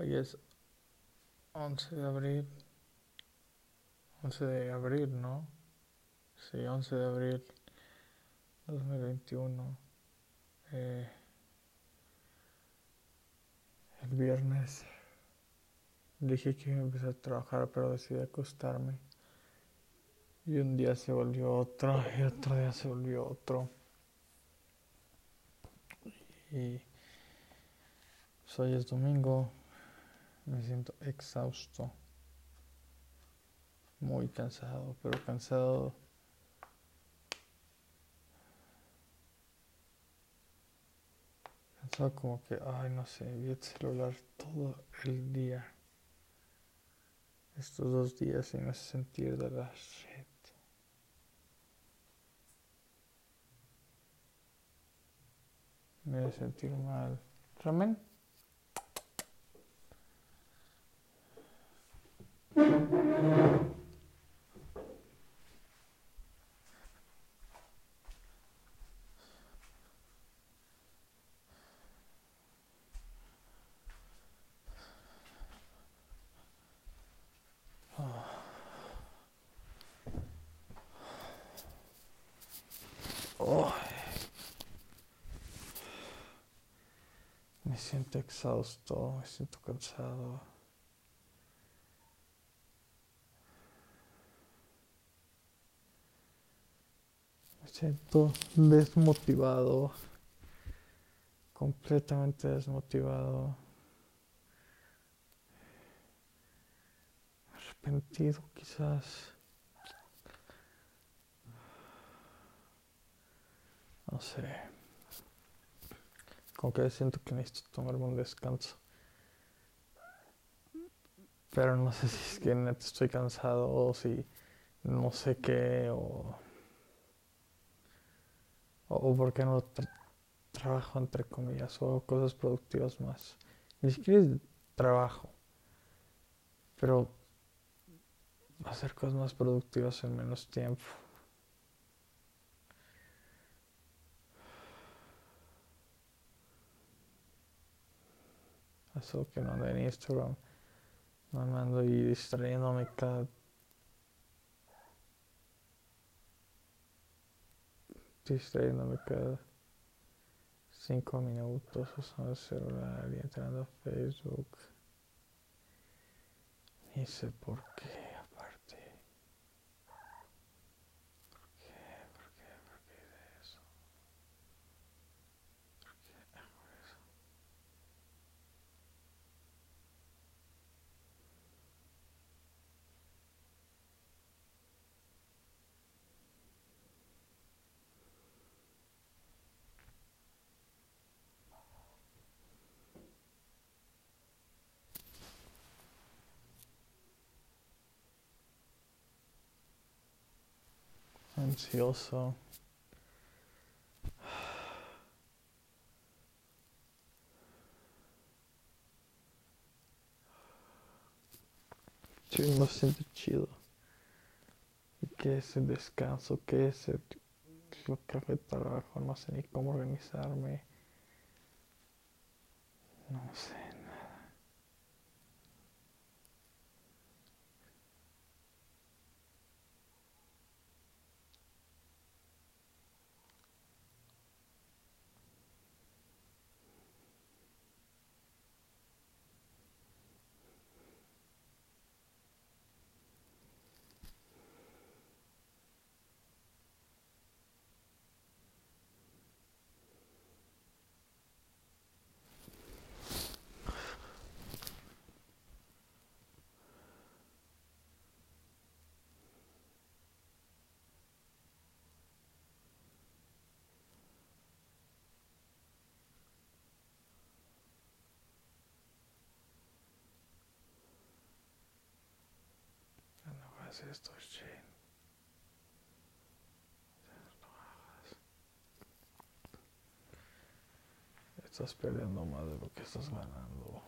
Hoy es 11 de abril. 11 de abril, ¿no? Sí, 11 de abril 2021. Eh, el viernes dije que iba a empezar a trabajar, pero decidí acostarme. Y un día se volvió otro, y otro día se volvió otro. Y hoy es domingo, me siento exhausto, muy cansado, pero cansado. Cansado como que, ay, no sé, vi el celular todo el día. Estos dos días y me hace sentir de la shit. Me hace sentir mal. ¿Ramen? Me siento exhausto, me siento cansado. Siento desmotivado, completamente desmotivado, arrepentido quizás. No sé. Como que siento que necesito tomarme un descanso. Pero no sé si es que estoy cansado o si no sé qué o, o por qué no tra- trabajo entre comillas o cosas productivas más. Ni siquiera es trabajo, pero hacer cosas más productivas en menos tiempo. Eso que no ando en Instagram, no me ando y distrayéndome cada distrayéndome cada cinco minutos usando el celular y entrando a Facebook. Ni sé por qué, Ansioso. Sí, no siente chido. ¿Y qué es el descanso? ¿Qué es el, lo que trabajo? No sé ni cómo organizarme. No sé Esto, Shane. Estás perdiendo más de lo que estás ganando.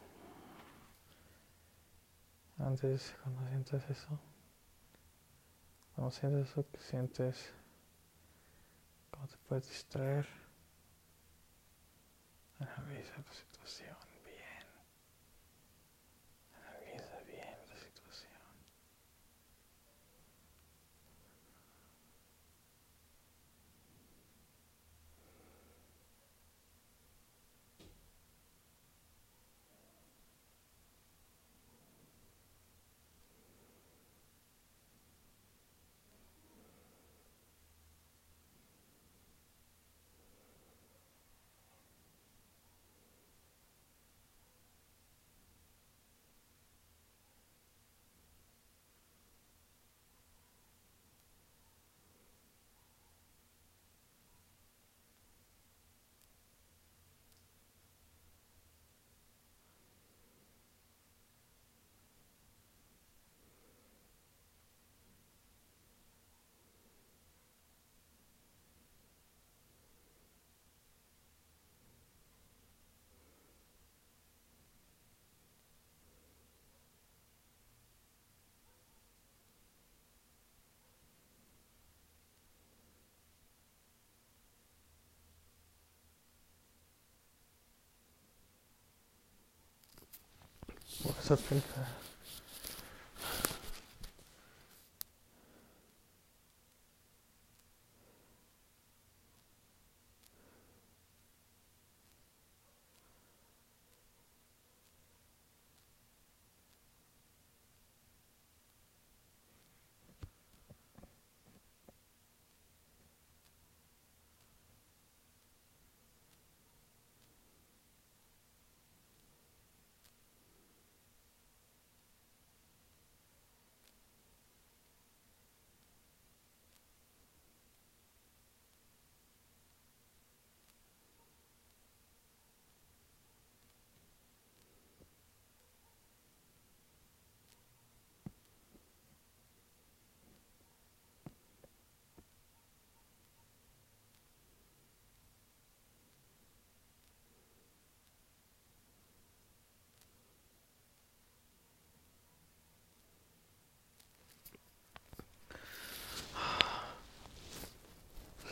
Antes, cuando sientes eso, cuando sientes eso que sientes, cómo te puedes distraer, analiza tu situación собственно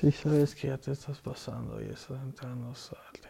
Si sabes que ya te estás pasando y eso entrando sale.